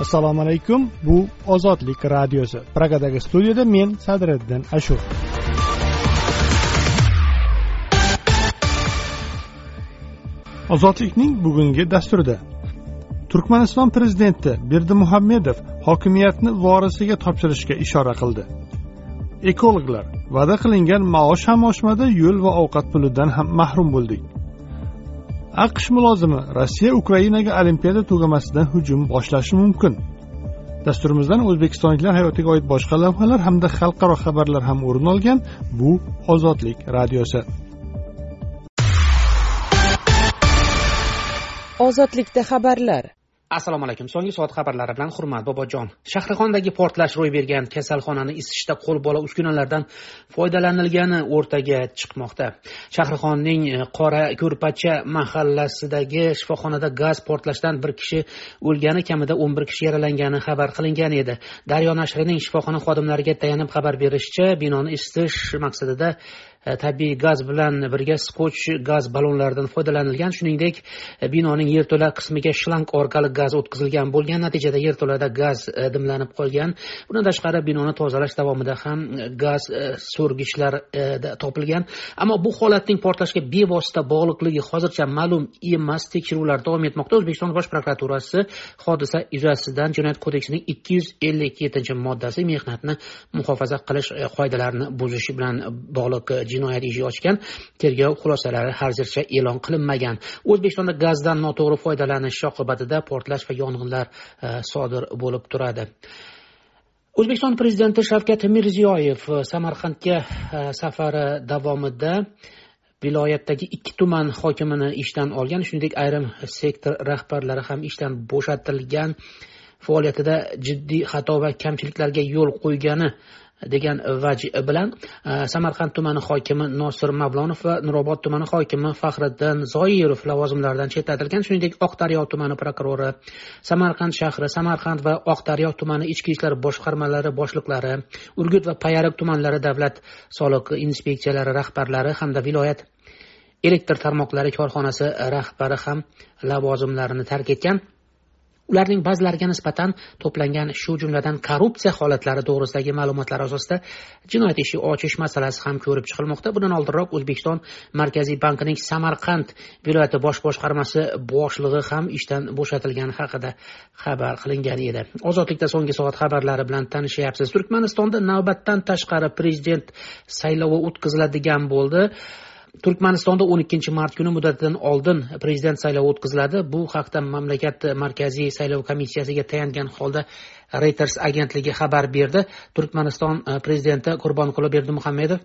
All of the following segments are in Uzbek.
assalomu alaykum. Bu ozodlik radiosi. Pragadagi studiyada men sadriddin ashur. Ozodlikning bugungi dasturida turkmaniston prezidenti berdimuhammedov hokimiyatni vorisiga topshirishga ishora qildi. Ekologlar va'da qilingan maosh ham oshmadi yo'l va ovqat pulidan ham mahrum bo'ldik. Aqsh mulozimi rossiya ukrainaga olimpiada tugamasidan hujum boshlashi mumkin. Dasturimizdan o'zbekistonliklar hayotiga oid boshqa lavhalar hamda xalqaro xabarlar ham o'rin olgan bu ozodlik radiosi. Ozodlikda xabarlar. Assalomu alaykum. So'nggi soat xabarlari bilan hurmat bobojon. Shahrixondagi portlash ro'y bergan kasalxonani isitishda qo'l bola uskunalardan foydalanilgani o'rtaga chiqmoqda. Shahrixonning e, qora ko'rpacha mahallasidagi shifoxonada gaz portlashdan bir kishi o'lgani kamida o'n bir kishi yaralangani xabar qilingan edi. Daryo nashrining shifoxona xodimlariga tayanib xabar berishicha binoni isitish maqsadida E, tabiiy gaz bilan birga skotch gaz ballonlaridan foydalanilgan shuningdek e, binoning yerto'la qismiga shlang orqali gaz o'tkazilgan bo'lgan natijada yerto'lada gaz e, dimlanib qolgan. Bundan tashqari binoni tozalash davomida ham gaz so'rgichlar topilgan. Ammo bu holatning portlashga bevosita bog'liqligi hozircha ma'lum emas. Tekshiruvlar davom etmoqda. O'zbekiston bosh prokuraturasi hodisa yuzasidan jinoyat kodeksining ikki yuz ellik yettinchi moddasi mehnatni muhofaza qilish qoidalarini buzish bilan bog'liq jinoyat ishi ochgan tergov xulosalari hozircha e'lon qilinmagan. O'zbekistonda gazdan noto'g'ri foydalanish oqibatida portlash va yong'inlar e, sodir bo'lib turadi. O'zbekiston prezidenti shavkat mirziyoyev e, samarqandga e, safari davomida viloyatdagi ikki tuman hokimini ishdan olgan shuningdek ayrim sektor rahbarlari ham ishdan bo'shatilgan faoliyatida jiddiy xato va kamchiliklarga yo'l qo'ygani degan vaj bilan e, samarqand tumani hokimi nosir mavlonov va nurobod tumani hokimi faxriddin zoirov lavozimlaridan chetlatilgan shuningdek oqdaryo tumani prokurori samarqand shahri samarqand va oqdaryo tumani ichki ishlar boshqarmalari boshliqlari urgut va payariq tumanlari davlat soliq inspeksiyalari rahbarlari hamda viloyat elektr tarmoqlari korxonasi rahbari ham lavozimlarini tark etgan. Ularning ba'zilariga nisbatan to'plangan shu jumladan korrupsiya holatlari to'g'risidagi ma'lumotlar asosida jinoyat ishi ochish masalasi ham ko'rib chiqilmoqda. Bundan oldinroq o'zbekiston markaziy bankining samarqand viloyati bosh boshqarmasi boshlig'i ham ishdan bo'shatilgani haqida xabar qilingan edi. Ozodlikda so'nggi soat xabarlari bilan tanishyapsiz. Turkmanistonda navbatdan tashqari prezident saylovi o'tkaziladigan bo'ldi. Turkmanistonda o'n ikkinchi mart kuni muddatidan oldin prezident saylovi o'tkaziladi. Bu haqda mamlakat markaziy saylov komissiyasiga tayangan holda reuters agentligi xabar berdi. Turkmaniston e, prezidenti qurbonquli berdimuhamedov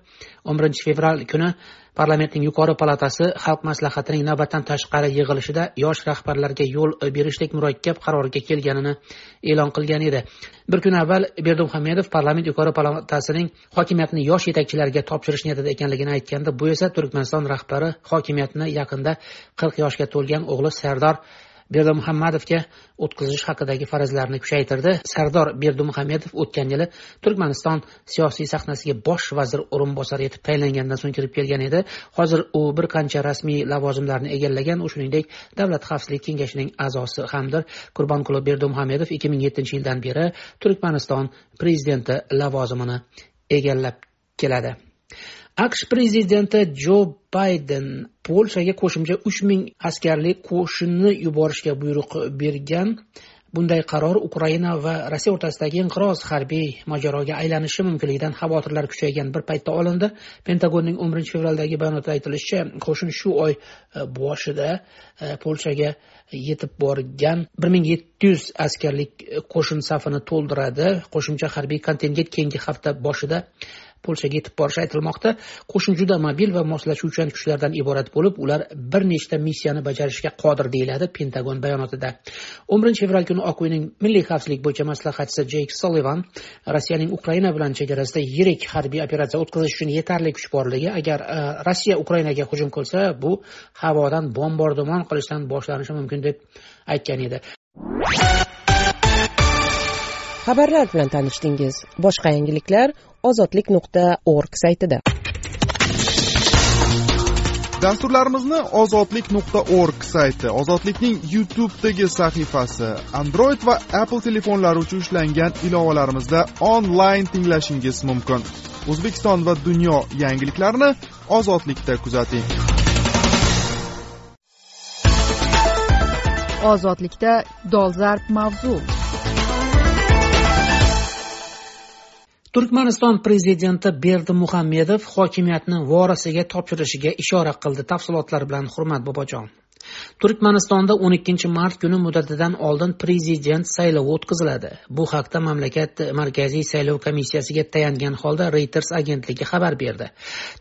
o'n birinchi fevral kuni parlamentning yuqori palatasi xalq maslahatining navbatdan tashqari yig'ilishida yosh rahbarlarga yo'l berishdek murakkab qarorga kelganini e'lon qilgan edi. Bir kun avval berdimuhamedov parlament yuqori palatasining hokimiyatni yosh yetakchilarga topshirish niyatida ekanligini aytganda bu esa turkmaniston rahbari hokimiyatni yaqinda qirq yoshga to'lgan o'g'li sardor berdimuhammadovga o'tkazish haqidagi farazlarni kuchaytirdi. Sardor berdimuhamedov o'tgan yili turkmaniston siyosiy sahnasiga bosh vazir o'rinbosari etib tayinlangandan so'ng kirib kelgan edi. Hozir u bir qancha rasmiy lavozimlarni egallagan u shuningdek davlat xavfsizlik kengashining a'zosi hamdir. Qurbonquli berdimuhamedov ikki ming yettinchi yildan beri turkmaniston prezidenti lavozimini egallab keladi. Aqsh prezidenti jo bayden polshaga qo'shimcha uch ming askarlik qo'shinni yuborishga buyruq bergan. Bunday qaror ukraina va rossiya o'rtasidagi inqiroz harbiy mojaroga aylanishi mumkinligidan xavotirlar kuchaygan bir paytda olindi. Pentagonning o'n birinchi fevraldagi bayonotida aytilishicha qo'shin shu oy e, boshida e, polshaga yetib borgan bir ming yetti yuz askarlik e, qo'shin safini to'ldiradi. Qo'shimcha harbiy kontingent keyingi hafta boshida polshaga yetib borishi aytilmoqda. Qo'shin juda mobil va moslashuvchan kuchlardan iborat bo'lib ular bir nechta missiyani bajarishga qodir deyiladi pentagon bayonotida. O'n birinchi fevral kuni oq uyning milliy xavfsizlik bo'yicha maslahatchisi jeyk solivan rossiyaning ukraina bilan chegarasida yirik harbiy operatsiya o'tkazish uchun yetarli kuch borligi agar e, rossiya ukrainaga hujum qilsa bu havodan bombardimon qilishdan boshlanishi mumkin deb aytgan edi. Xabarlar bilan tanishdingiz. Boshqa yangiliklar ozodlik nuqta org saytida. Dasturlarimizni ozodlik nuqta org sayti ozodlikning youtubedagi sahifasi android va apple telefonlari uchun ishlangan ilovalarimizda onlayn tinglashingiz mumkin. O'zbekiston va dunyo yangiliklarini ozodlikda kuzating. Ozodlikda dolzarb mavzu turkmaniston prezidenti berdi muhammedov hokimiyatni vorisiga topshirishiga ishora qildi. Tafsilotlar bilan hurmat bobojon. Turkmanistonda o'n ikkinchi mart kuni muddatidan oldin prezident saylovi o'tkaziladi. Bu haqda mamlakat markaziy saylov komissiyasiga tayangan holda reuters agentligi xabar berdi.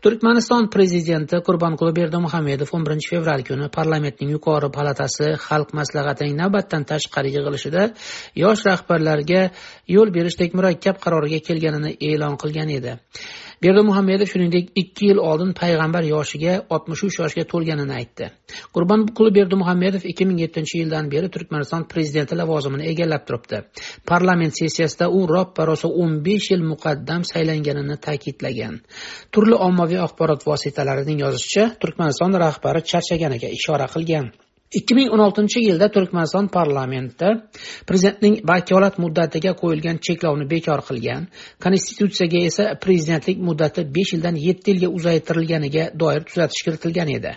Turkmaniston prezidenti qurbonquli berdimuhamedov o'n birinchi fevral kuni parlamentning yuqori palatasi xalq maslahatining navbatdan tashqari yig'ilishida yosh rahbarlarga yo'l berishdek murakkab qarorga kelganini e'lon qilgan edi. Berdimuhamedov shuningdek ikki yil oldin payg'ambar yoshiga oltmish uch yoshga to'lganini aytdi. Qurbonquli berdimuhamedov ikki ming yettinchi yildan beri turkmaniston prezidenti lavozimini egallab turibdi. Parlament sessiyasida u roppa rosa o'n besh yil muqaddam saylanganini ta'kidlagan. Turli ommaviy axborot vositalarining yozishicha turkmaniston rahbari charchaganiga ishora qilgan. Ikki ming o'n oltinchi yilda turkmaniston parlamenti prezidentning vakolat muddatiga qo'yilgan cheklovni bekor qilgan. Konstitutsiyaga esa prezidentlik muddati besh yildan yetti yilga uzaytirilganiga doir tuzatish kiritilgan edi.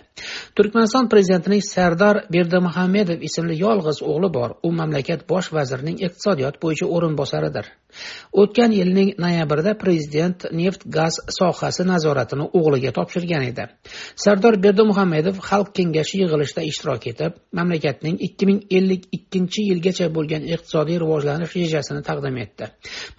Turkmaniston prezidentining sardor berdimuhamedov ismli yolg'iz o'g'li bor. U mamlakat bosh vazirining iqtisodiyot bo'yicha o'rinbosaridir. O'tgan yilning noyabrida prezident neft gaz sohasi nazoratini o'g'liga topshirgan edi. Sardor berdimuhamedov xalq kengashi yig'ilishida ishtirok etib mamlakatning ikki ming ellik ikkinchi yilgacha bo'lgan iqtisodiy rivojlanish rejasini taqdim etdi.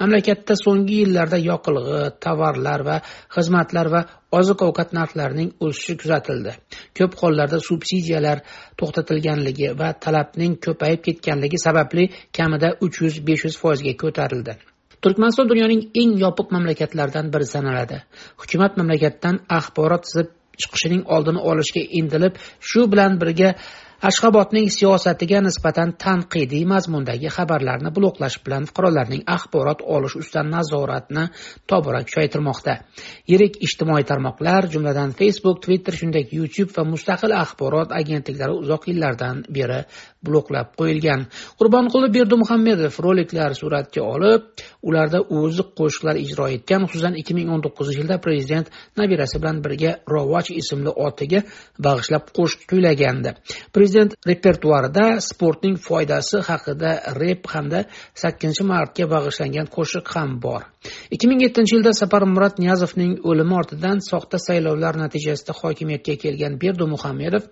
Mamlakatda so'nggi yillarda yoqilg'i tovarlar va xizmatlar va oziq ovqat narxlarining o'sishi kuzatildi. Ko'p hollarda subsidiyalar to'xtatilganligi va talabning ko'payib ketganligi sababli kamida uch yuz besh yuz foizga ko'tarildi. Turkmaniston dunyoning eng yopiq mamlakatlaridan biri sanaladi. Hukumat mamlakatdan axborot sizib chiqishining oldini olishga intilib shu bilan birga ashxobodning siyosatiga nisbatan tanqidiy mazmundagi xabarlarni bloklash bilan fuqarolarning axborot olish ustidan nazoratni tobora kuchaytirmoqda. Yirik ijtimoiy tarmoqlar jumladan facebook twitter shuningdek youtube va mustaqil axborot agentliklari uzoq yillardan beri bloklab qo'yilgan. Qurbonquli berdimuhamedov roliklar suratga olib ularda o'zi qo'shiqlar ijro etgan xususan ikki ming o'n to'qqizinchi yilda prezident nabirasi bilan birga rovoch ismli otiga bag'ishlab qo'shiq kuylagandi. Prezident repertuarida sportning foydasi haqida rep hamda sakkizinchi martga bag'ishlangan qo'shiq ham bor. ikki ming yettinchi yilda saparmurod niyazovning o'limi ortidan soxta saylovlar natijasida hokimiyatga kelgan berdimuhamedov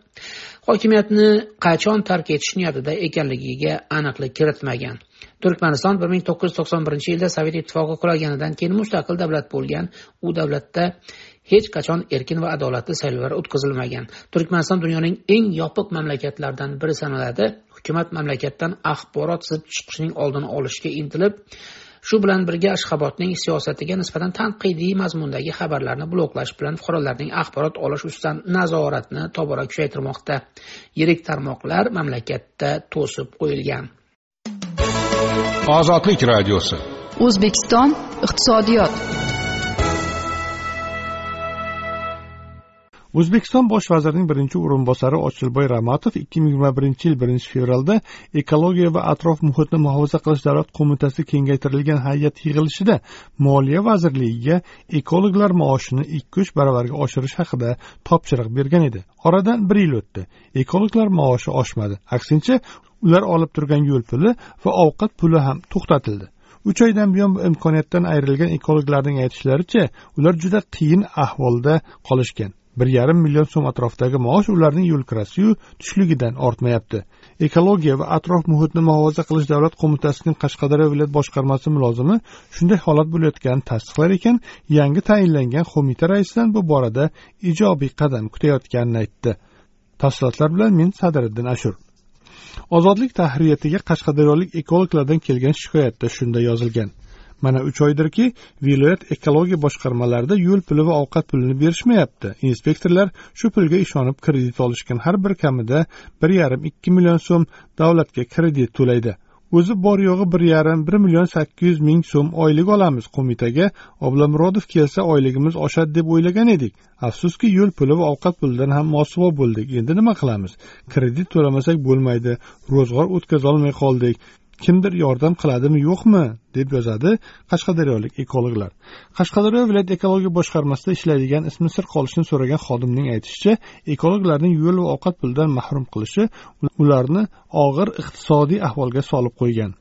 hokimiyatni qachon tark etish niyatida ekanligiga aniqlik kiritmagan. Turkmaniston bir ming to'qqiz yuz to'qson birinchi yilda sovet ittifoqi qulaganidan keyin mustaqil davlat bo'lgan. U davlatda hech qachon erkin va adolatli saylovlar o'tkazilmagan. Turkmaniston dunyoning eng yopiq mamlakatlaridan biri sanaladi. Hukumat mamlakatdan axborot sizib chiqishining oldini olishga intilib shu bilan birga ashxobodning siyosatiga nisbatan tanqidiy mazmundagi xabarlarni bloklash bilan fuqarolarning axborot olish ustidan nazoratni tobora kuchaytirmoqda. Yirik tarmoqlar mamlakatda to'sib qo'yilgan. Ozodlik radiosi. O'zbekiston iqtisodiyot o'zbekiston bosh vazirining birinchi o'rinbosari ochilboy ramatov ikki ming yigirma birinchi yil birinchi fevralda ekologiya va atrof muhitni muhofaza qilish davlat qo'mitasi kengaytirilgan hay'at yig'ilishida moliya vazirligiga ekologlar maoshini ikki uch baravarga oshirish haqida topshiriq bergan edi. Oradan bir yil o'tdi. Ekologlar maoshi oshmadi. Aksincha ular olib turgan yo'l puli va ovqat puli ham to'xtatildi. Uch oydan buyon bu imkoniyatdan ayrilgan ekologlarning aytishlaricha ular juda qiyin ahvolda qolishgan. Bir yarim million so'm atrofidagi maosh ularning yo'lkirasiyu tushligidan ortmayapti. Ekologiya va atrof muhitni muhofaza qilish davlat qo'mitasining qashqadaryo viloyat boshqarmasi mulozimi shunday holat bo'layotganini tasdiqlar ekan yangi tayinlangan qo'mita raisidan bu borada ijobiy qadam kutayotganini aytdi. Tafsilotlar bilan men sadiriddin ashur. Ozodlik tahririyatiga qashqadaryolik ekologlardan kelgan shikoyatda shunday yozilgan. Mana uch oydirki viloyat ekologiya boshqarmalarida yo'l puli va ovqat pulini berishmayapti. Inspektorlar shu pulga ishonib kredit olishgan har bir kamida bir yarim ikki million so'm davlatga kredit to'laydi. O'zi bor yo'g'i bir yarim bir million sakkiz yuz ming so'm oylik olamiz. Qo'mitaga oblomurodov kelsa oyligimiz oshadi deb o'ylagan edik. Afsuski yo'l puli va ovqat pulidan ham mosuvo bo'ldik. Endi nima qilamiz? Kredit to'lamasak bo'lmaydi. Ro'zg'or o'tkazolmay qoldik. Kimdir yordam qiladimi yo'qmi deb yozadi qashqadaryolik ekologlar. Qashqadaryo viloyat ekologiya boshqarmasida ishlaydigan ismi sir qolishini so'ragan xodimning aytishicha ekologlarning yo'l va ovqat pulidan mahrum qilishi ularni og'ir iqtisodiy ahvolga solib qo'ygan.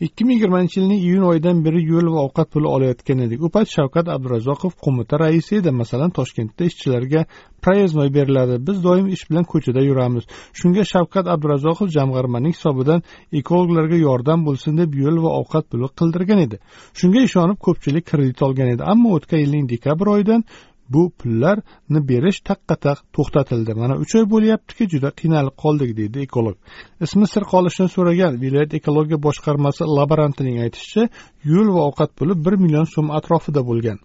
Ikki ming yigirmanchi yilning iyun oyidan beri yo'l va ovqat puli olayotgan edik. U payt shavkat abdurazzoqov qo'mita raisi edi. Masalan toshkentda ishchilarga проездной beriladi. Biz doim ish bilan ko'chada yuramiz. Shunga shavkat abdurazzoqov jamg'armaning hisobidan ekologlarga yordam bo'lsin deb yo'l va ovqat puli qildirgan edi. Shunga ishonib ko'pchilik kredit olgan edi. Ammo o'tgan yilning dekabr oyidan bu pullarni berish taqqa taq to'xtatildi. Mana uch oy bo'lyaptiki juda qiynalib qoldik deydi ekolog. Ismi sir qolishini so'ragan viloyat ekologiya boshqarmasi laborantining aytishicha yo'l va ovqat puli bir million so'm atrofida bo'lgan.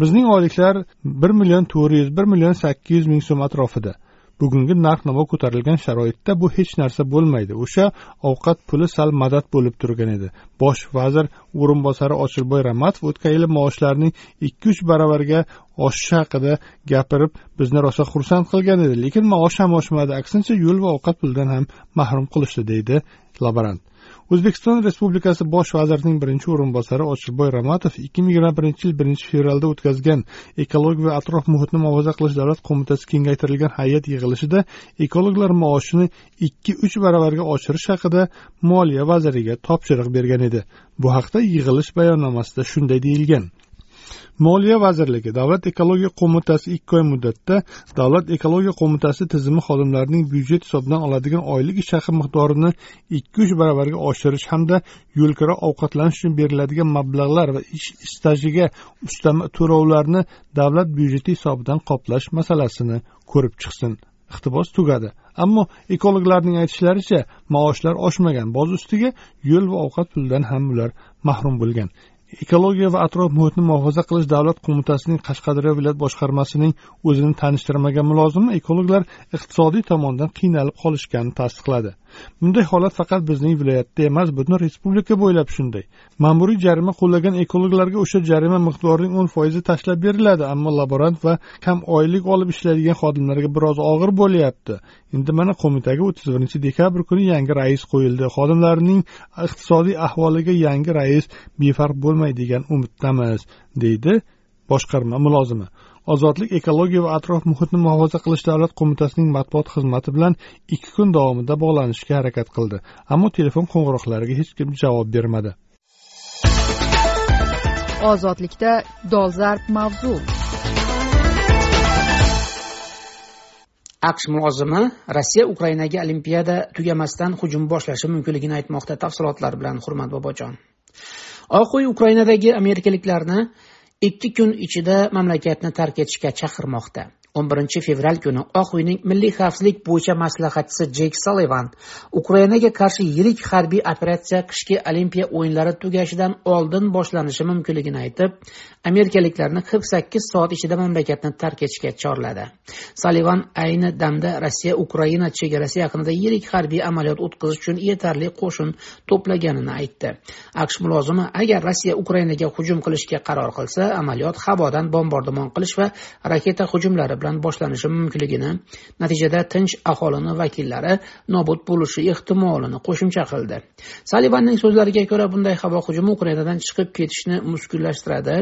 Bizning oyliklar bir million to'rt yuz bir million sakkiz yuz ming so'm atrofida. Bugungi narx navo ko'tarilgan sharoitda bu hech narsa bo'lmaydi. O'sha ovqat puli sal madad bo'lib turgan edi. Bosh vazir o'rinbosari ochilboy ramatov o'tgan yili maoshlarning ikki uch baravariga oshishi haqida gapirib bizni rosa xursand qilgan edi. Lekin maosh ham oshmadi. Aksincha yo'l va ovqat pulidan ham mahrum qilishdi deydi laborant o'zbekiston respublikasi bosh vazirining birinchi o'rinbosari ochilboy ramatov ikki ming yigirma birinchi yil birinchi fevralda o'tkazgan ekologiya va atrof muhitni muhofaza qilish davlat qo'mitasi kengaytirilgan hay'at yig'ilishida ekologlar maoshini ikki uch baravarga oshirish haqida moliya vaziriga topshiriq bergan edi. Bu haqda yig'ilish bayonnomasida shunday deyilgan. Moliya vazirligi davlat ekologiya qo'mitasi ikki oy muddatda davlat ekologiya qo'mitasi tizimi xodimlarining byudjet hisobidan oladigan oylik ish haqi miqdorini ikki uch baravarga oshirish hamda yo'lkira ovqatlanish uchun beriladigan mablag'lar va ish stajiga ustama to'lovlarni davlat byudjeti hisobidan qoplash masalasini ko'rib chiqsin. Iqtibos tugadi. Ammo ekologlarning aytishlaricha maoshlar oshmagan boz ustiga yo'l va ovqat pulidan ham ular mahrum bo'lgan. Ekologiya va atrof muhitni muhofaza qilish davlat qo'mitasining qashqadaryo viloyat boshqarmasining o'zini tanishtirmagan mulozimi ekologlar iqtisodiy tomondan qiynalib qolishganini tasdiqladi. Bunday holat faqat bizning viloyatda emas butun respublika bo'ylab shunday. Ma'muriy jarima qo'llagan ekologlarga o'sha jarima miqdorining o'n foizi tashlab beriladi ammo laborant va kam oylik olib ishlaydigan xodimlarga biroz og'ir bo'lyapti. Endi mana qo'mitaga o'ttiz birinchi dekabr kuni yangi rais qo'yildi. Xodimlarning iqtisodiy ahvoliga yangi rais befarq bo'lmaydi degan umiddamiz deydi boshqarma mulozimi. Ozodlik ekologiya va atrof muhitni muhofaza qilish davlat qo'mitasining matbuot xizmati bilan ikki kun davomida bog'lanishga harakat qildi. Ammo telefon qo'ng'iroqlariga hech kim javob bermadi. Ozodlikda dolzarb mavzu. Aqsh mulozimi rossiya ukrainaga olimpiada tugamasdan hujum boshlashi mumkinligini aytmoqda tafsilotlar bilan hurmat bobojon. Oq uy ukrainadagi amerikaliklarni ikki kun ichida mamlakatni tark etishga chaqirmoqda. O'n birinchi fevral kuni oq uyning milliy xavfsizlik bo'yicha maslahatchisi jek Sullivan ukrainaga qarshi yirik harbiy operatsiya qishki olimpiya o'yinlari tugashidan oldin boshlanishi mumkinligini aytib amerikaliklarni qirq sakkiz soat ichida mamlakatni tark etishga chorladi. Sullivan ayni damda rossiya ukraina chegarasi yaqinida yirik harbiy amaliyot o'tkazish uchun yetarli qo'shin to'plaganini aytdi. Aqsh mulozimi agar rossiya ukrainaga hujum qilishga qaror qilsa amaliyot havodan bombardimon qilish va raketa hujumlari bilan boshlanishi mumkinligini natijada tinch aholini vakillari nobud bo'lishi ehtimolini qo'shimcha qildi. Salivanning so'zlariga ko'ra bunday havo hujumi ukrainadan chiqib ketishni mushkullashtiradi.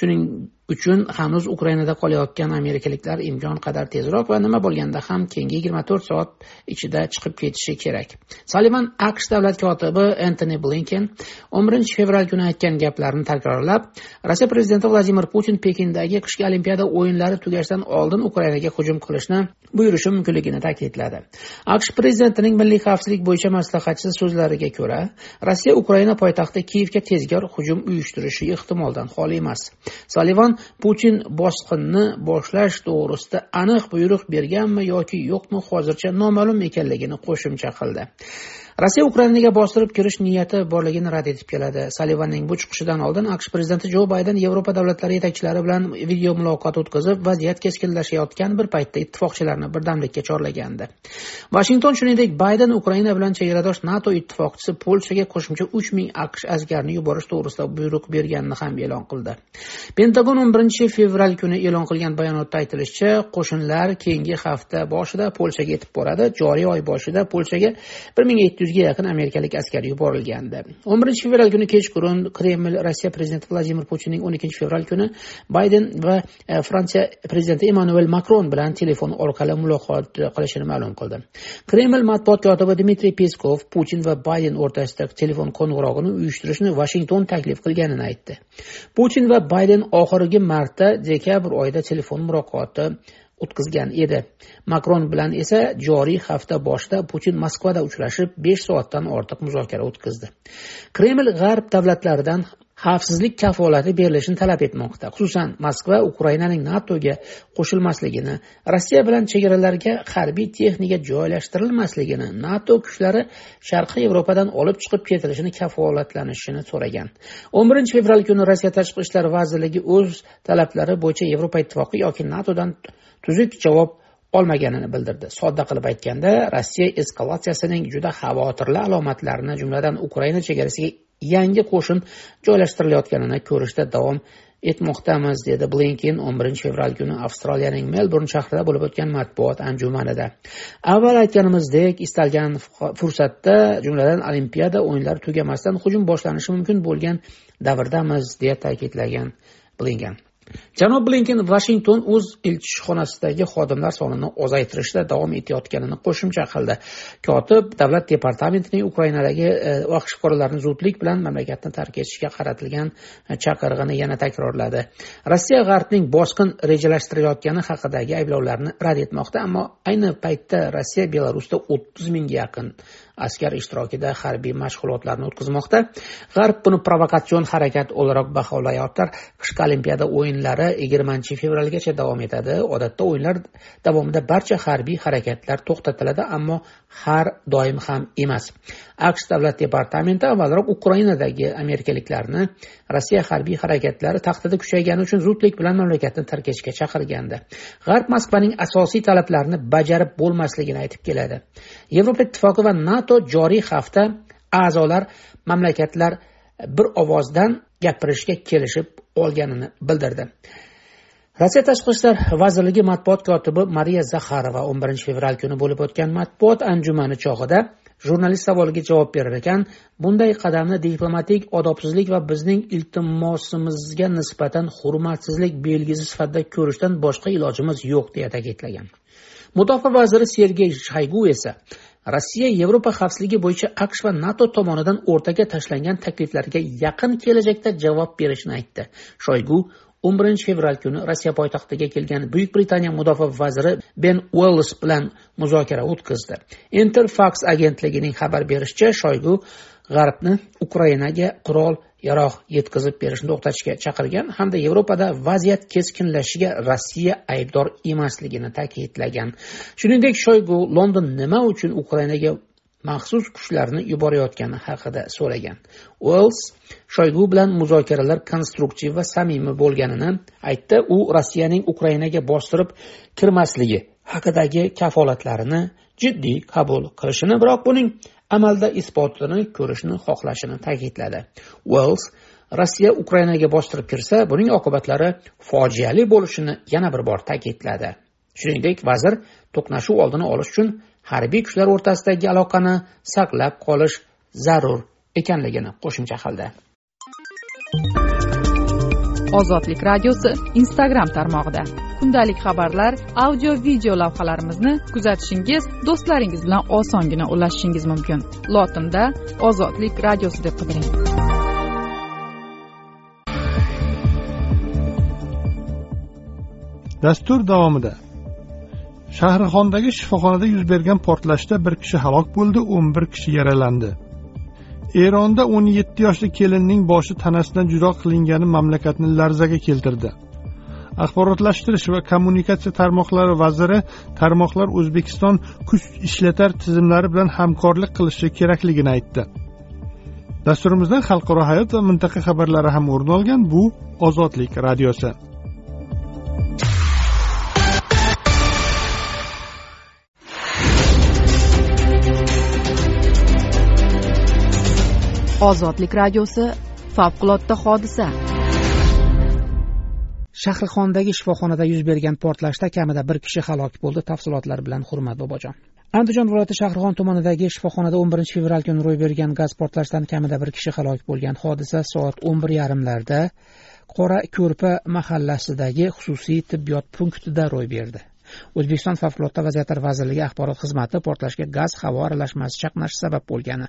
Shuning uchun hanuz ukrainada qolayotgan amerikaliklar imkon qadar tezroq va nima bo'lganda ham keyingi yigirma to'rt soat ichida chiqib ketishi kerak. Salivan aqsh davlat kotibi entoni blinken o'n birinchi fevral kuni aytgan gaplarini takrorlab rossiya prezidenti vladimir putin pekindagi qishki olimpiada o'yinlari tugashidan oldin ukrainaga hujum qilishni buyurishi mumkinligini ta'kidladi. Aqsh prezidentining milliy xavfsizlik bo'yicha maslahatchisi so'zlariga ko'ra rossiya ukraina poytaxti kiyevga tezkor hujum uyushtirishi ehtimoldan xoli emas. Putin bosqinni boshlash to'g'risida aniq buyruq berganmi yoki yo'qmi hozircha noma'lum ekanligini qo'shimcha qildi. Rossiya ukrainaga bostirib kirish niyati borligini rad etib keladi. Salivanning bu chiqishidan oldin aqsh prezidenti jo bayden yevropa davlatlari yetakchilari bilan video muloqot o'tkazib vaziyat keskinlashayotgan bir paytda ittifoqchilarni birdamlikka chorlagandi. Vashington shuningdek bayden ukraina bilan chegaradosh nato ittifoqchisi polshaga qo'shimcha uch ming aqsh askarini yuborish to'g'risida buyruq berganini ham e'lon qildi. Pentagon o'n birinchi fevral kuni e'lon qilgan bayonotda aytilishicha qo'shinlar keyingi hafta boshida polshaga yetib boradi. Joriy oy boshida polshaga bir ming yetti yuzga yaqin amerikalik askar yuborilgandi. O'n birinchi fevral kuni kechqurun kreml rossiya prezidenti vladimir putinning o'n ikkinchi fevral kuni bayden va e, fransiya prezidenti emmanuel makron bilan telefon orqali muloqot qilishini ma'lum qildi. Kreml matbuot kotibi dmitriy peskov putin va bayden o'rtasida telefon qo'ng'irog'ini uyushtirishni vashington taklif qilganini aytdi. Putin va bayden oxirgi marta dekabr oyida telefon muloqoti o'tkazgan edi. Makron bilan esa joriy hafta boshida putin moskvada uchrashib besh soatdan ortiq muzokara o'tkazdi. Kreml g'arb davlatlaridan xavfsizlik kafolati berilishini talab etmoqda. Xususan moskva ukrainaning natoga qo'shilmasligini rossiya bilan chegaralarga harbiy texnika joylashtirilmasligini nato kuchlari sharqiy yevropadan olib chiqib ketilishini kafolatlanishini so'ragan. o'n birinchi fevral kuni rossiya tashqi ishlar vazirligi o'z talablari bo'yicha yevropa ittifoqi yoki natodan tuzuk javob olmaganini bildirdi. Sodda qilib aytganda rossiya eskalatsiyasining juda xavotirli alomatlarini jumladan ukraina chegarasiga yangi qo'shin joylashtirilayotganini ko'rishda davom etmoqdamiz dedi blinken 11 fevral kuni avstraliyaning melburn shahrida bo'lib o'tgan matbuot anjumanida. Avval aytganimizdek istalgan fursatda jumladan olimpiada o'yinlari tugamasdan hujum boshlanishi mumkin bo'lgan davrdamiz deya ta'kidlagan blinken. Janob blinken vashington o'z elchixonasidagi xodimlar sonini ozaytirishda davom etayotganini qo'shimcha qildi. Kotib davlat departamentining ukrainadagi e, aqsh fuqarolarini zudlik bilan mamlakatni tark etishga qaratilgan e, chaqirig'ini yana takrorladi. Rossiya g'arbning bosqin rejalashtirayotgani haqidagi ayblovlarni rad etmoqda ammo ayni paytda rossiya belarusda o'ttiz mingga yaqin askar ishtirokida harbiy mashg'ulotlarni o'tkazmoqda. G'arb buni provokatsion harakat o'laroq baholayotir qishki olimpiada o'yinlari yigirmanchi fevralgacha davom etadi. Odatda o'yinlar davomida barcha harbiy harakatlar to'xtatiladi ammo har doim ham emas. Aqsh davlat departamenti avvalroq ukrainadagi amerikaliklarni rossiya harbiy harakatlari taxtida kuchaygani uchun zudlik bilan mamlakatni tark etishga chaqirgandi. G'arb moskvaning asosiy talablarini bajarib bo'lmasligini aytib keladi. Yevropa ittifoqi va nato joriy hafta a'zolar mamlakatlar bir ovozdan gapirishga kelishib olganini bildirdi. Rossiya tashqi ishlar vazirligi matbuot kotibi mariya zaxarova o'n birinchi fevral kuni bo'lib o'tgan matbuot anjumani chog'ida jurnalist savoliga javob berar ekan bunday qadamni diplomatik odobsizlik va bizning iltimosimizga nisbatan hurmatsizlik belgisi sifatida ko'rishdan boshqa ilojimiz yo'q deya ta'kidlagan. Mudofaa vaziri sergey shaygu esa rossiya yevropa xavfsizligi bo'yicha aqsh va nato tomonidan o'rtaga tashlangan takliflarga yaqin kelajakda javob berishini aytdi. Shoygu o'n birinchi fevral kuni rossiya poytaxtiga kelgan buyuk britaniya mudofaa vaziri ben uells bilan muzokara o'tkazdi. Interfax agentligining xabar berishicha shoygu g'arbni ukrainaga qurol yaroq yetkazib berishni to'xtatishga chaqirgan hamda yevropada vaziyat keskinlashishiga rossiya aybdor emasligini ta'kidlagan. Shuningdek shoygu london nima uchun ukrainaga maxsus kuchlarni yuborayotgani haqida so'ragan. Uels shoygu bilan muzokaralar konstruktiv va samimiy bo'lganini aytdi. U rossiyaning ukrainaga bostirib kirmasligi haqidagi kafolatlarini jiddiy qabul qilishini biroq buning amalda isbotini ko'rishni xohlashini ta'kidladi. Uels rossiya ukrainaga bostirib kirsa buning oqibatlari fojiali bo'lishini yana bir bor ta'kidladi. Shuningdek vazir to'qnashuv oldini olish uchun harbiy kuchlar o'rtasidagi aloqani saqlab qolish zarur ekanligini qo'shimcha qildi. Ozodlik radiosi instagram tarmog'ida. Kundalik xabarlar audio video lavhalarimizni kuzatishingiz do'stlaringiz bilan osongina ulashishingiz mumkin. Lotinda ozodlik radiosi deb qidiring. Dastur davomida. Shahrixondagi shifoxonada yuz bergan portlashda bir kishi halok bo'ldi o'n bir kishi yaralandi. Eronda o'n yetti yoshli kelinning boshi tanasidan judo qilingani mamlakatni larzaga keltirdi. Axborotlashtirish va kommunikatsiya tarmoqlari vaziri tarmoqlar o'zbekiston kuch ishlatar tizimlari bilan hamkorlik qilishi kerakligini aytdi. Dasturimizdan xalqaro hayot va mintaqa xabarlari ham o'rin olgan bu ozodlik radiosi. Ozodlik radiosi favqulodda hodisa. Shahrixondagi shifoxonada yuz bergan portlashda kamida bir kishi halok bo'ldi tafsilotlar bilan hurmat bobojon. Andijon viloyati shahrixon tumanidagi shifoxonada o'n birinchi fevral kuni ro'y bergan gaz portlashidan kamida bir kishi halok bo'lgan hodisa soat o'n bir yarimlarda qora ko'rpa mahallasidagi xususiy tibbiyot punktida ro'y berdi. O'zbekiston favqulodda vaziyatlar vazirligi axborot xizmati portlashga gaz havo aralashmasi chaqnashi sabab bo'lgani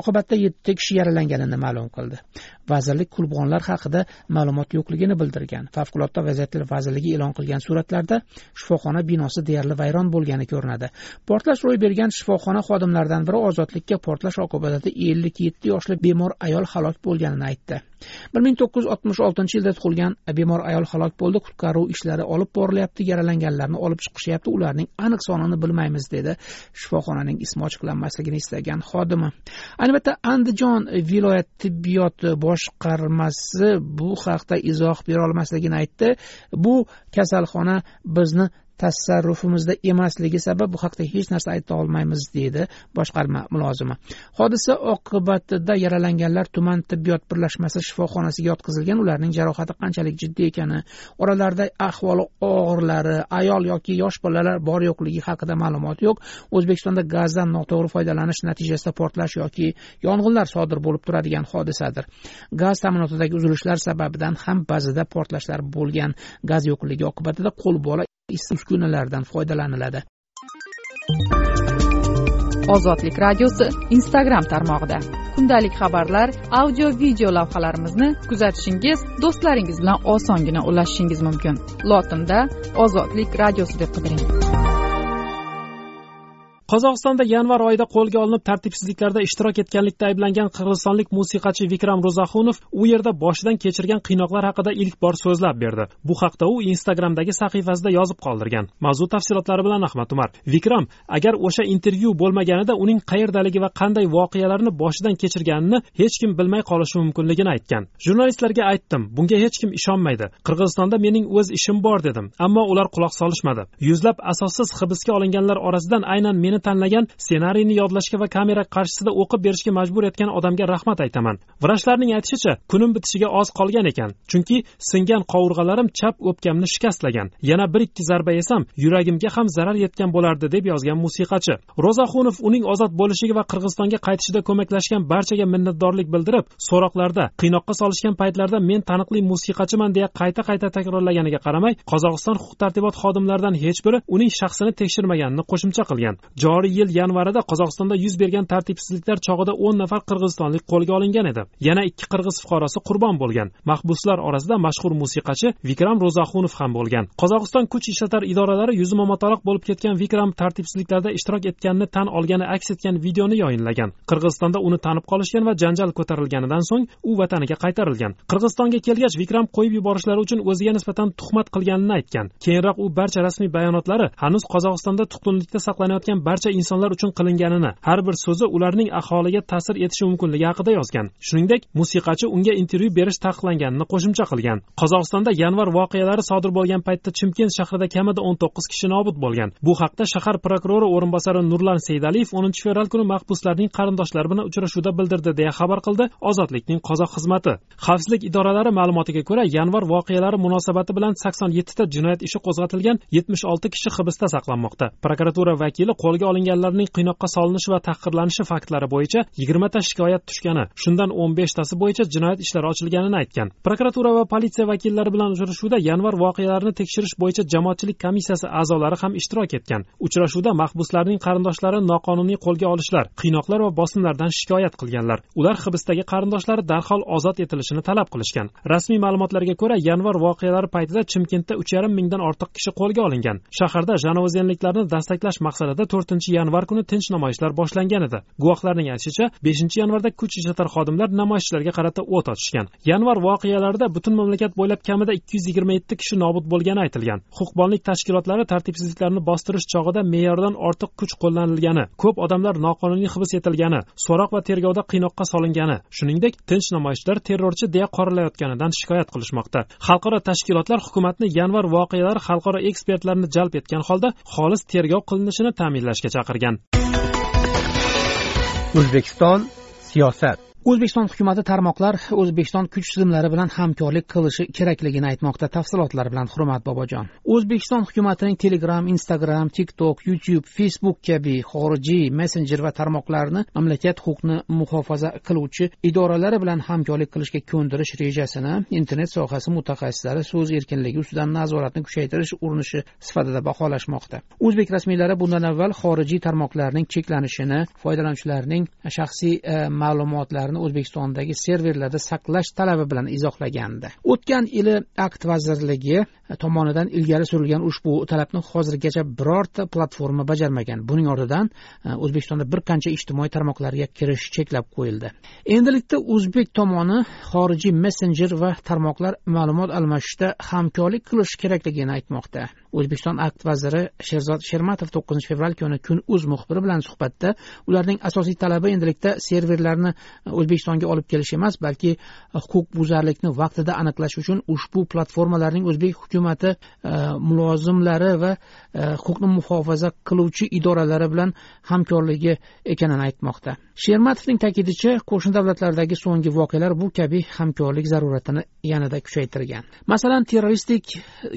oqibatda yetti kishi yaralanganini ma'lum qildi. Vazirlik qurbonlar haqida ma'lumot yo'qligini bildirgan. Favqulodda vaziyatlar vazirligi e'lon qilgan suratlarda shifoxona binosi deyarli vayron bo'lgani ko'rinadi. Portlash ro'y bergan shifoxona xodimlaridan biri ozodlikka portlash oqibatida ellik yetti yoshli bemor ayol halok bo'lganini aytdi. Bir ming to'qqiz yuz oltmish oltinchi yilda tug'ilgan bemor ayol halok bo'ldi. Qutqaruv ishlari olib borilyapti yaralanganlarni olib chiqishyapti. Ularning aniq sonini bilmaymiz dedi shifoxonaning ismi ochiqlanmasligini istagan xodimi. Albatta andijon viloyat tibbiyot boshqarmasi bu haqda izoh berolmasligini aytdi. Bu kasalxona bizni tasarrufimizda emasligi sabab bu haqda hech narsa ayta olmaymiz deydi boshqarma mulozimi. Hodisa oqibatida yaralanganlar tuman tibbiyot birlashmasi shifoxonasiga yotqizilgan ularning jarohati qanchalik jiddiy ekani oralarida ahvoli og'irlari ayol yoki yosh bolalar bor yo'qligi haqida ma'lumot yo'q o'zbekistonda gazdan noto'g'ri foydalanish natijasida portlash yoki yong'inlar sodir bo'lib turadigan hodisadir. Gaz ta'minotidagi uzilishlar sababidan ham ba'zida portlashlar bo'lgan. Gaz yo'qligi oqibatida qo'l bola qo'lbola uskunalardan foydalaniladi. Ozodlik radiosi instagram tarmog'ida. Kundalik xabarlar audio video lavhalarimizni kuzatishingiz do'stlaringiz bilan osongina ulashishingiz mumkin. Lotinda ozodlik radiosi deb qidiring. Qozog'istonda yanvar oyida qo'lga olinib tartibsizliklarda ishtirok etganlikda ayblangan qirg'izistonlik musiqachi vikram ro'zaxunov u yerda boshidan kechirgan qiynoqlar haqida ilk bor so'zlab berdi. Bu haqda u instagramdagi sahifasida yozib qoldirgan. Mavzu tafsilotlari bilan ahmad umar. Vikram agar o'sha intervyu bo'lmaganida uning qayerdaligi va qanday voqealarni boshidan kechirganini hech kim bilmay qolishi mumkinligini aytgan. Jurnalistlarga aytdim bunga hech kim ishonmaydi. Qirg'izistonda mening o'z ishim bor dedim ammo ular quloq solishmadi. Yuzlab asossiz hibsga olinganlar orasidan aynan meni tanlagan ssenariyni yodlashga va kamera qarshisida o'qib berishga majbur etgan odamga rahmat aytaman. Vrachlarning aytishicha kunim bitishiga oz qolgan ekan chunki singan qovurg'alarim chap o'pkamni shikastlagan. Yana bir ikki zarba yesam yuragimga ham zarar yetgan bo'lardi deb yozgan musiqachi. Ro'zaxunov uning ozod bo'lishiga va qirg'izistonga qaytishida ko'maklashgan barchaga minnatdorlik bildirib so'roqlarda qiynoqqa solishgan paytlarida men taniqli musiqachiman deya qayta qayta takrorlaganiga qaramay qozog'iston huquq tartibot xodimlaridan hech biri uning shaxsini tekshirmaganini qo'shimcha qilgan. Joriy yil yanvarida qozog'istonda yuz bergan tartibsizliklar chog'ida o'n nafar qirg'izistonlik qo'lga olingan edi. Yana ikki qirg'iz fuqarosi qurbon bo'lgan. Mahbuslar orasida mashhur musiqachi vikram ro'zaxunov ham bo'lgan. Qozog'iston kuch ishlatar idoralari yuzma motoq bo'lib ketgan vikram tartibsizliklarda ishtirok etganini tan olgani aks etgan videoni yoyinlagan qirg'izistonda uni tanib qolishgan va janjal ko'tarilganidan so'ng u vataniga qaytarilgan. Qirg'izistonga kelgach vikram qo'yib yuborishlari uchun o'ziga nisbatan tuhmat qilganini aytgan. Keyinroq u barcha rasmiy bayonotlari hanuz qozog'istonda tutqunlikda saqlanayotgan barcha insonlar uchun qilinganini har bir so'zi ularning aholiga ta'sir etishi mumkinligi haqida yozgan. Shuningdek musiqachi unga intervyu berish taqiqlanganini qo'shimcha qilgan. Qozog'istonda yanvar voqealari sodir bo'lgan paytda chimkent shahrida kamida o'n to'qqiz kishi nobud bo'lgan. Bu haqda shahar prokurori o'rinbosari nurlan seydaliyev o'ninchi fevral kuni mahbuslarning qarindoshlari bilan uchrashuvda bildirdi deya xabar qildi ozodlikning qozoq xizmati. Xavfsizlik idoralari ma'lumotiga ko'ra yanvar voqealari munosabati bilan sakson yettita jinoyat ishi qo'zg'atilgan yetmish olti kishi hibsda saqlanmoqda. Prokuratura vakili qo'lga olinganlarning qiynoqqa solinishi va tahqirlanishi faktlari bo'yicha yigirmata shikoyat tushgani shundan o'n beshtasi bo'yicha jinoyat ishlari ochilganini aytgan. Prokuratura va politsiya vakillari bilan uchrashuvda yanvar voqealarini tekshirish bo'yicha jamoatchilik komissiyasi a'zolari ham ishtirok etgan. Uchrashuvda mahbuslarning qarindoshlari noqonuniy qo'lga olishlar qiynoqlar va bosimlardan shikoyat qilganlar. Ular hibsdagi qarindoshlari darhol ozod etilishini talab qilishgan. Rasmiy ma'lumotlarga ko'ra yanvar voqealari paytida chimkentda uch yarim mingdan ortiq kishi qo'lga olingan. Shaharda janozenliklarni dastaklash maqsadida to'rtinchi oltinchi yanvar kuni tinch namoyishlar boshlangan edi. Guvohlarning aytishicha beshinchi yanvarda kuch ishlatar xodimlar namoyishchilarga qarata o't ochishgan. Yanvar voqealarida butun mamlakat bo'ylab kamida ikki yuz yigirma yetti kishi nobud bo'lgani aytilgan. Huquqbonlik tashkilotlari tartibsizliklarni bostirish chog'ida me'yordan ortiq kuch qo'llanilgani ko'p odamlar noqonuniy hibs etilgani so'roq va tergovda qiynoqqa solingani shuningdek tinch namoyishchilar terrorchi deya qoralayotganidan shikoyat qilishmoqda. Xalqaro tashkilotlar hukumatni yanvar voqealari xalqaro ekspertlarni jalb etgan holda xolis tergov qilinishini ta'minlashga chaqirgan. O'zbekiston siyosat. O'zbekiston hukumati tarmoqlar o'zbekiston kuch tizimlari bilan hamkorlik qilishi kerakligini aytmoqda tafsilotlar bilan. Hurmat bobojon. O'zbekiston hukumatining telegram instagram tiktok youtube facebook kabi xorijiy messenjer va tarmoqlarni mamlakat huquqni muhofaza qiluvchi idoralari bilan hamkorlik qilishga ko'ndirish rejasini internet sohasi mutaxassislari so'z erkinligi ustidan nazoratni kuchaytirish urinishi sifatida baholashmoqda. O'zbek rasmiylari bundan avval xorijiy tarmoqlarning cheklanishini foydalanuvchilarning shaxsiy e, ma'lumotlarini o'zbekistondagi serverlarda saqlash talabi bilan izohlagandi. O'tgan yili akt vazirligi e, tomonidan ilgari surilgan ushbu talabni hozirgacha birorta platforma bajarmagan. Buning ortidan e, o'zbekistonda bir qancha ijtimoiy tarmoqlarga kirish cheklab qo'yildi. Endilikda o'zbek tomoni xorijiy messenjer va tarmoqlar ma'lumot almashishda hamkorlik qilish kerakligini aytmoqda. O'zbekiston akt vaziri sherzod shermatov to'qqizinchi fevral kuni kun uz muxbiri bilan suhbatda ularning asosiy talabi endilikda serverlarni e, o'zbekistonga olib kelish emas balki e, huquqbuzarlikni vaqtida aniqlash uchun ushbu platformalarning o'zbek hukumati e, mulozimlari va e, huquqni muhofaza qiluvchi idoralari bilan hamkorligi ekanini aytmoqda. Shermatovning ta'kidicha qo'shni davlatlardagi so'nggi voqealar bu kabi hamkorlik zaruratini yanada kuchaytirgan. Masalan terroristik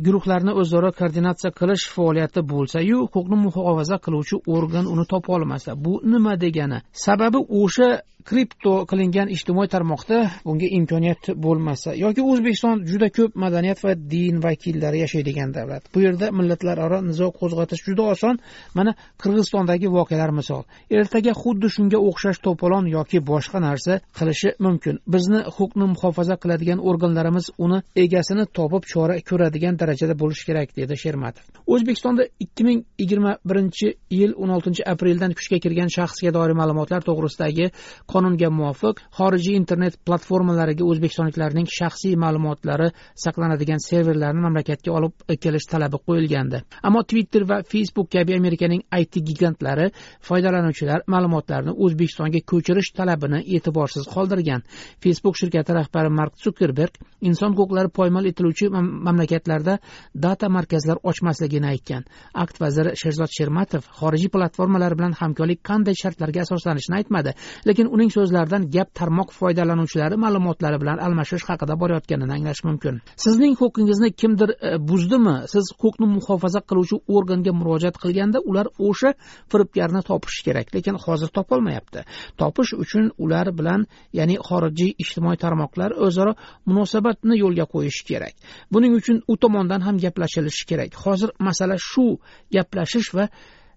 guruhlarni o'zaro koordinatsiya qilish faoliyati bo'lsayu huquqni muhofaza qiluvchi organ uni topa olmasa bu nima degani? Sababi o'sha kripto qilingan ijtimoiy tarmoqda bunga imkoniyat bo'lmasa yoki o'zbekiston juda ko'p madaniyat va din vakillari yashaydigan davlat. Bu yerda millatlararo nizo qo'zg'atish juda oson. Mana qirg'izistondagi voqealar misol. Ertaga xuddi shunga o'xshash to'polon yoki boshqa narsa qilishi mumkin. Bizni huquqni muhofaza qiladigan organlarimiz uni egasini topib chora ko'radigan darajada bo'lishi kerak dedi shermatov. O'zbekistonda ikki ming yigirma birinchi yil o'n oltinchi apreldan kuchga kirgan shaxsga doir ma'lumotlar to'g'risidagi qonunga muvofiq xorijiy internet platformalariga o'zbekistonliklarning shaxsiy ma'lumotlari saqlanadigan serverlarni mamlakatga olib kelish talabi qo'yilgandi. Ammo twitter va facebook kabi amerikaning it gigantlari foydalanuvchilar ma'lumotlarini o'zbekistonga ko'chirish talabini e'tiborsiz qoldirgan. Facebook shirkati rahbari mark sukerberg inson huquqlari poymol etiluvchi mamlakatlarda data markazlar ochmasligini aytgan. Akt vaziri sherzod shermatov xorijiy platformalar bilan hamkorlik qanday shartlarga asoslanishini aytmadi lekin uning so'zlaridan gap tarmoq foydalanuvchilari ma'lumotlari bilan almashish haqida borayotganini anglash mumkin. Sizning huquqingizni kimdir e, buzdimi? Siz huquqni muhofaza qiluvchi organga murojaat qilganda ular o'sha firibgarni topishi kerak. Lekin hozir topolmayapti. Topish uchun ular bilan ya'ni xorijiy ijtimoiy tarmoqlar o'zaro munosabatni yo'lga qo'yishi kerak. Buning uchun u tomondan ham gaplashilishi kerak. Hozir masala shu gaplashish va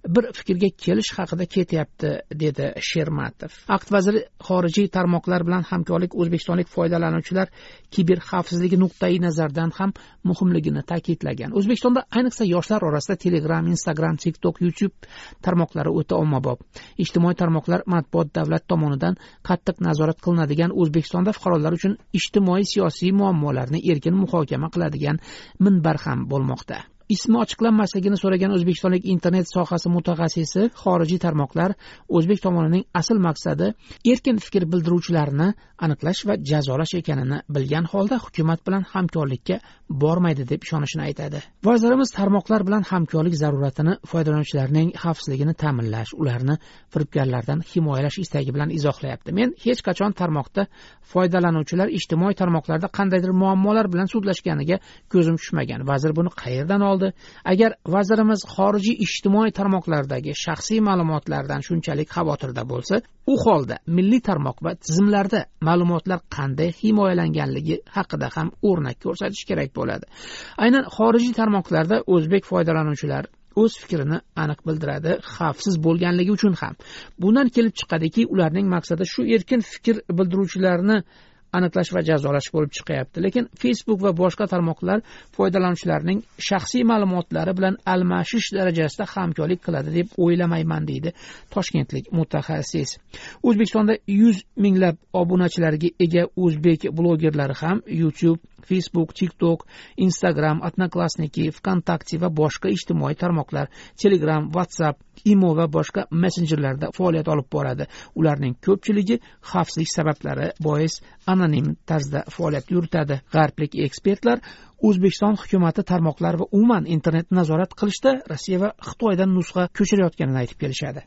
bir fikrga kelish haqida ketyapti dedi shermatov. Aqt vaziri xorijiy tarmoqlar bilan hamkorlik o'zbekistonlik foydalanuvchilar kiber xavfsizligi nuqtai nazaridan ham muhimligini ta'kidlagan. O'zbekistonda ayniqsa yoshlar orasida telegram instagram tiktok youtube tarmoqlari o'ta ommabop. Ijtimoiy tarmoqlar matbuot davlat tomonidan qattiq nazorat qilinadigan o'zbekistonda fuqarolar uchun ijtimoiy siyosiy muammolarni erkin muhokama qiladigan minbar ham bo'lmoqda. Ismi ochiqlanmasligini so'ragan o'zbekistonlik internet sohasi mutaxassisi xorijiy tarmoqlar o'zbek tomonining asl maqsadi erkin fikr bildiruvchilarni aniqlash va jazolash ekanini bilgan holda hukumat bilan hamkorlikka bormaydi deb ishonishini aytadi. Vazirimiz tarmoqlar bilan hamkorlik zaruratini foydalanuvchilarning xavfsizligini ta'minlash ularni firibgarlardan himoyalash istagi bilan izohlayapti. Men hech qachon tarmoqda foydalanuvchilar ijtimoiy tarmoqlarda qandaydir muammolar bilan sudlashganiga ko'zim tushmagan. Vazir buni qayerdan oldi? Agar vazirimiz xorijiy ijtimoiy tarmoqlardagi shaxsiy ma'lumotlardan shunchalik xavotirda bo'lsa u holda milliy tarmoq va tizimlarda ma'lumotlar qanday himoyalanganligi haqida ham o'rnak ko'rsatish kerak bo'ladi. Aynan xorijiy tarmoqlarda o'zbek foydalanuvchilar o'z fikrini aniq bildiradi xavfsiz bo'lganligi uchun ham. Bundan kelib chiqadiki ularning maqsadi shu erkin fikr bildiruvchilarni aniqlash va jazolash bo'lib chiqyapti. Lekin facebook va boshqa tarmoqlar foydalanuvchilarining shaxsiy ma'lumotlari bilan almashish darajasida hamkorlik qiladi deb o'ylamayman deydi toshkentlik mutaxassis. O'zbekistonda yuz minglab obunachilarga ega o'zbek blogerlari ham youtube facebook tiktok instagram odnoklassniki vkontakte va boshqa ijtimoiy tarmoqlar telegram whatsapp imo va boshqa messenjerlarda faoliyat olib boradi. Ularning ko'pchiligi xavfsizlik sabablari bois anonim tarzda faoliyat yuritadi. G'arblik ekspertlar o'zbekiston hukumati tarmoqlar va umuman internetni nazorat qilishda rossiya va xitoydan nusxa ko'chirayotganini aytib kelishadi.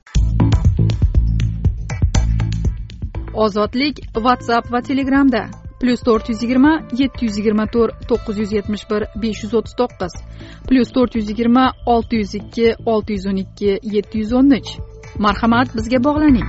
Ozodlik whatsapp va telegramda. Plyus to'rt yuz yigirma yetti yuz yigirma to'rt to'qqiz yuz yetmish bir besh yuz o'ttiz to'qqiz plyus to'rt yuz yigirma olti yuz ikki olti yuz o'n ikki yetti yuz o'n uch marhamat bizga bog'laning